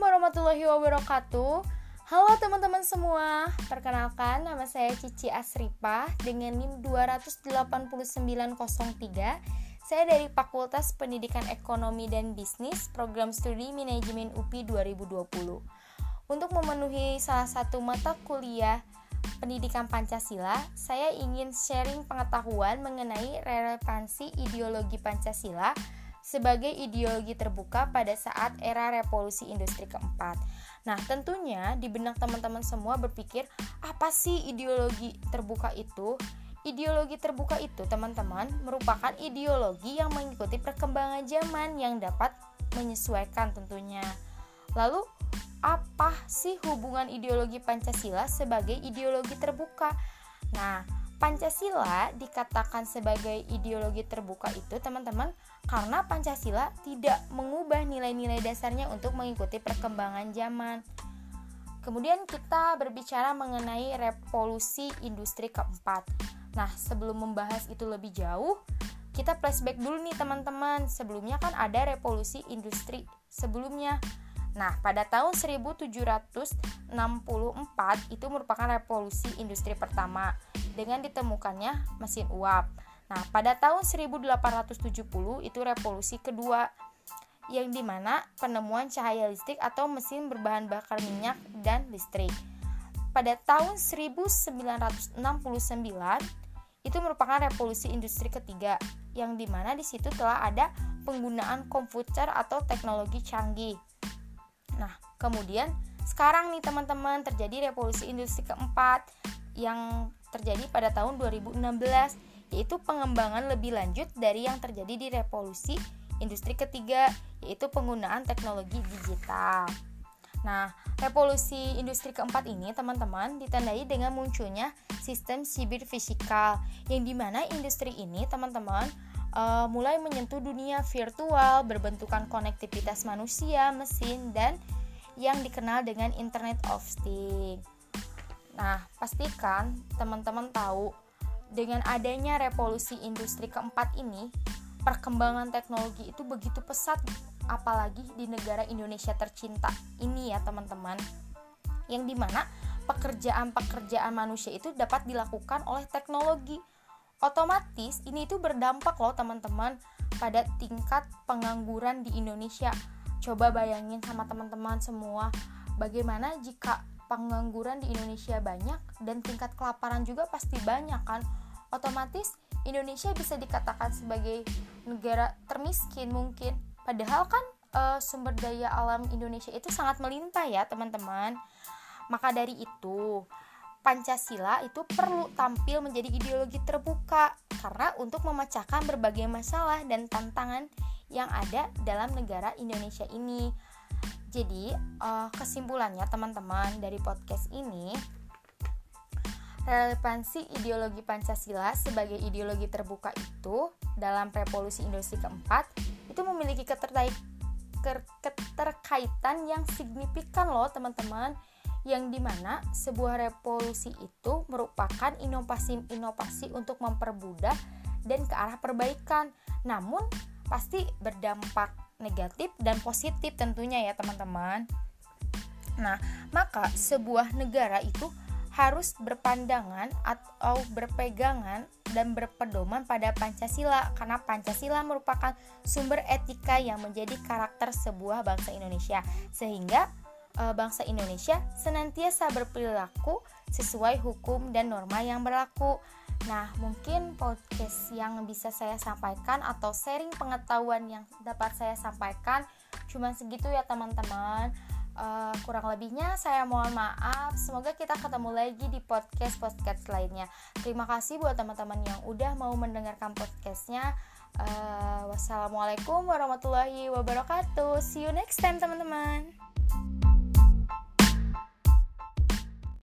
warahmatullahi wabarakatuh. Halo teman-teman semua Perkenalkan nama saya Cici Asripa Dengan NIM 28903 Saya dari Fakultas Pendidikan Ekonomi dan Bisnis Program Studi Manajemen UPI 2020 Untuk memenuhi salah satu mata kuliah Pendidikan Pancasila, saya ingin sharing pengetahuan mengenai relevansi ideologi Pancasila sebagai ideologi terbuka pada saat era revolusi industri keempat. Nah, tentunya di benak teman-teman semua berpikir, apa sih ideologi terbuka itu? Ideologi terbuka itu, teman-teman, merupakan ideologi yang mengikuti perkembangan zaman yang dapat menyesuaikan tentunya. Lalu, apa sih hubungan ideologi Pancasila sebagai ideologi terbuka? Nah, Pancasila dikatakan sebagai ideologi terbuka itu teman-teman karena Pancasila tidak mengubah nilai-nilai dasarnya untuk mengikuti perkembangan zaman. Kemudian kita berbicara mengenai revolusi industri keempat. Nah, sebelum membahas itu lebih jauh, kita flashback dulu nih teman-teman. Sebelumnya kan ada revolusi industri sebelumnya. Nah, pada tahun 1764 itu merupakan revolusi industri pertama dengan ditemukannya mesin uap. Nah, pada tahun 1870 itu revolusi kedua yang di mana penemuan cahaya listrik atau mesin berbahan bakar minyak dan listrik. Pada tahun 1969 itu merupakan revolusi industri ketiga yang di mana di situ telah ada penggunaan komputer atau teknologi canggih Nah, kemudian sekarang nih teman-teman terjadi revolusi industri keempat yang terjadi pada tahun 2016 yaitu pengembangan lebih lanjut dari yang terjadi di revolusi industri ketiga yaitu penggunaan teknologi digital. Nah, revolusi industri keempat ini teman-teman ditandai dengan munculnya sistem sibir fisikal yang di mana industri ini teman-teman uh, mulai menyentuh dunia virtual berbentukan konektivitas manusia, mesin, dan yang dikenal dengan Internet of Things. Nah, pastikan teman-teman tahu dengan adanya revolusi industri keempat ini, perkembangan teknologi itu begitu pesat apalagi di negara Indonesia tercinta ini ya teman-teman. Yang di mana pekerjaan-pekerjaan manusia itu dapat dilakukan oleh teknologi otomatis ini itu berdampak loh teman-teman pada tingkat pengangguran di Indonesia coba bayangin sama teman-teman semua bagaimana jika pengangguran di Indonesia banyak dan tingkat kelaparan juga pasti banyak kan? Otomatis Indonesia bisa dikatakan sebagai negara termiskin mungkin. Padahal kan e, sumber daya alam Indonesia itu sangat melimpah ya teman-teman. Maka dari itu Pancasila itu perlu tampil menjadi ideologi terbuka karena untuk memecahkan berbagai masalah dan tantangan yang ada dalam negara Indonesia ini. Jadi, uh, kesimpulannya teman-teman dari podcast ini relevansi ideologi Pancasila sebagai ideologi terbuka itu dalam revolusi industri keempat itu memiliki keterkaitan yang signifikan loh teman-teman. Yang di mana sebuah revolusi itu merupakan inovasi-inovasi untuk mempermudah dan ke arah perbaikan. Namun pasti berdampak negatif dan positif tentunya ya teman-teman nah maka sebuah negara itu harus berpandangan atau berpegangan dan berpedoman pada Pancasila karena Pancasila merupakan sumber etika yang menjadi karakter sebuah bangsa Indonesia sehingga uh, bangsa Indonesia senantiasa berperilaku sesuai hukum dan norma yang berlaku. Nah, mungkin podcast yang bisa saya sampaikan atau sharing pengetahuan yang dapat saya sampaikan cuma segitu ya teman-teman. Uh, kurang lebihnya saya mohon maaf. Semoga kita ketemu lagi di podcast podcast lainnya. Terima kasih buat teman-teman yang udah mau mendengarkan podcastnya. Uh, wassalamualaikum warahmatullahi wabarakatuh. See you next time teman-teman.